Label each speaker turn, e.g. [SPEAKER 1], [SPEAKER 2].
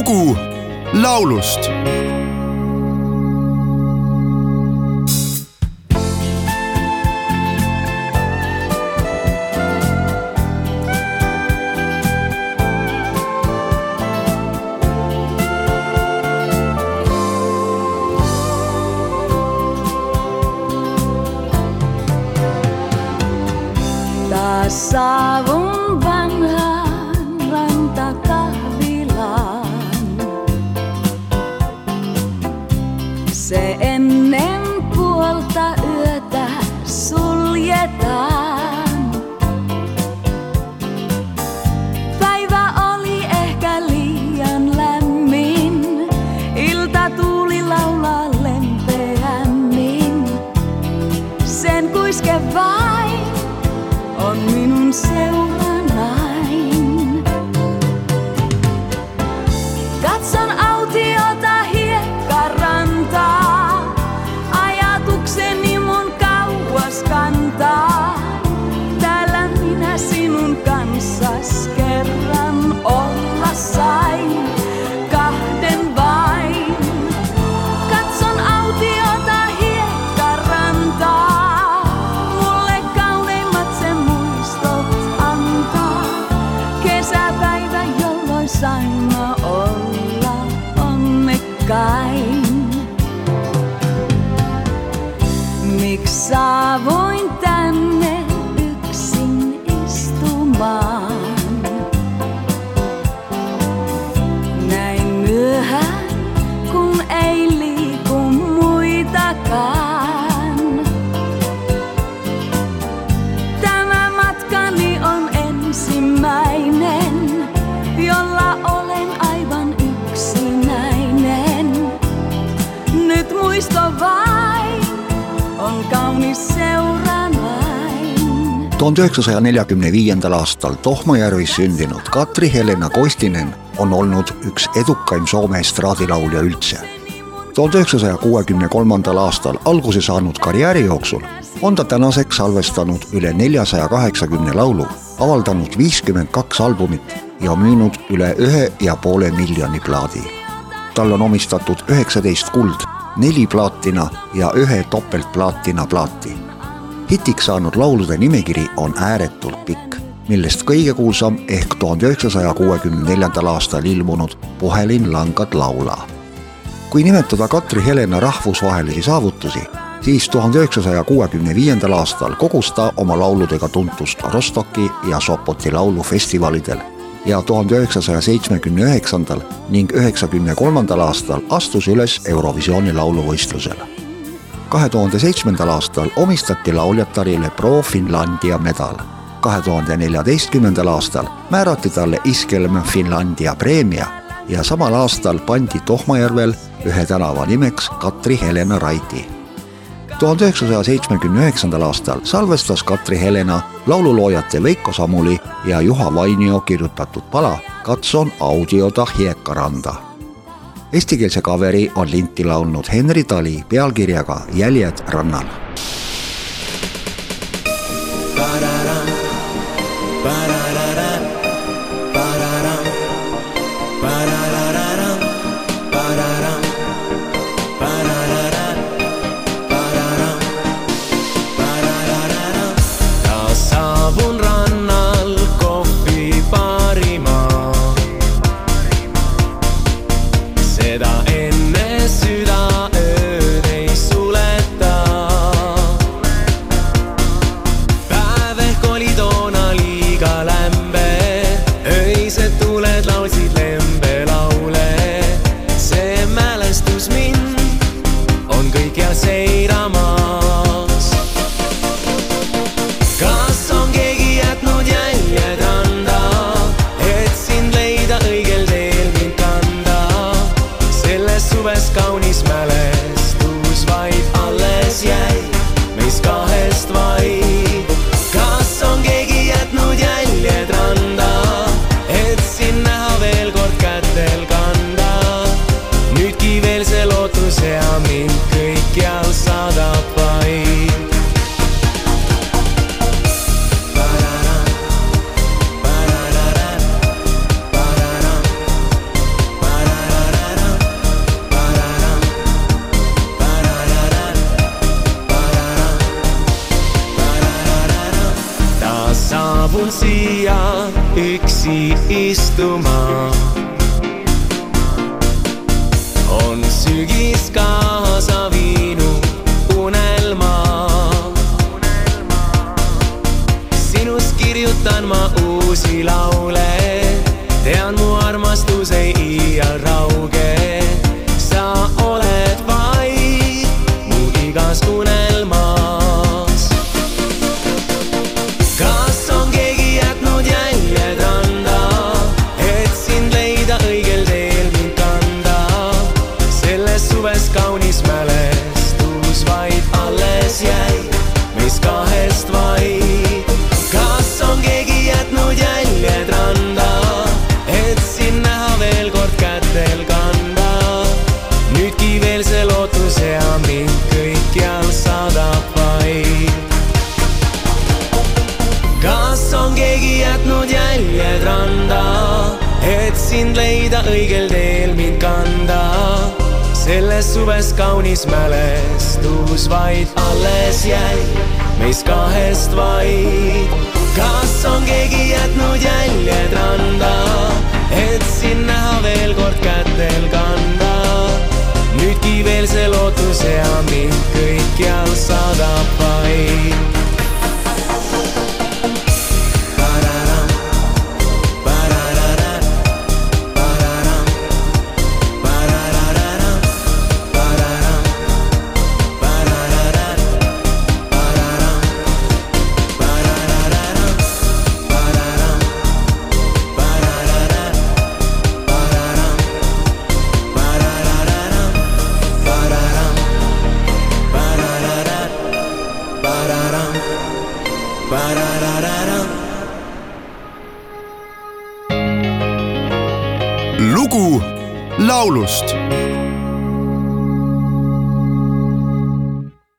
[SPEAKER 1] lugu laulust.
[SPEAKER 2] Taas saavun vanhaan suljetaan. Päivä oli ehkä liian lämmin, ilta tuuli laulaa lempeämmin. Sen kuiske vain on minun seuranain.
[SPEAKER 3] 1945. aastal Tohmajärvis sündinud Katri Helena Koistinen on olnud üks edukaim Soome estraadilaulja üldse. tuhande üheksasaja kuuekümne kolmandal aastal alguse saanud karjääri jooksul on ta tänaseks salvestanud üle neljasaja kaheksakümne laulu, avaldanud viiskümmend kaks albumit ja müünud üle ühe ja poole miljoni plaadi. talle on omistatud üheksateist kuld, neli plaatina ja ühe topeltplaatina plaati hitiks saanud laulude nimekiri on ääretult pikk, millest kõige kuulsam ehk tuhande üheksasaja kuuekümne neljandal aastal ilmunud Puhelin langad laula. kui nimetada Katri Helena rahvusvahelisi saavutusi, siis tuhande üheksasaja kuuekümne viiendal aastal kogus ta oma lauludega tuntust Rostocki ja Sopoti laulufestivalidel ja tuhande üheksasaja seitsmekümne üheksandal ning üheksakümne kolmandal aastal astus üles Eurovisiooni lauluvõistlusele kahe tuhande seitsmendal aastal omistati lauljatarile Pro Finlandia medal. kahe tuhande neljateistkümnendal aastal määrati talle Iskelm Finlandia preemia ja samal aastal pandi Tohmajärvel ühe tänava nimeks Katri Helena Raidi. tuhande üheksasaja seitsmekümne üheksandal aastal salvestas Katri Helena laululoojate Veiko Samuli ja Juha Vainio kirjutatud pala Katson audioda Hiekkaranda Eestikeelse kaveri on linti laulnud Henri Tali pealkirjaga Jäljed rannal.
[SPEAKER 4] Siia üksi istuma. on sügis kaasa õigel teel mind kanda? selles suves kaunis mälestus vaid alles jäi, meist kahest vaid. kas on keegi jätnud jäljed randa, et sind näha veel kord kätel kanda? nüüdki veel see lootus ja mind kõikjal saadab vaid.
[SPEAKER 1] Lugu laulust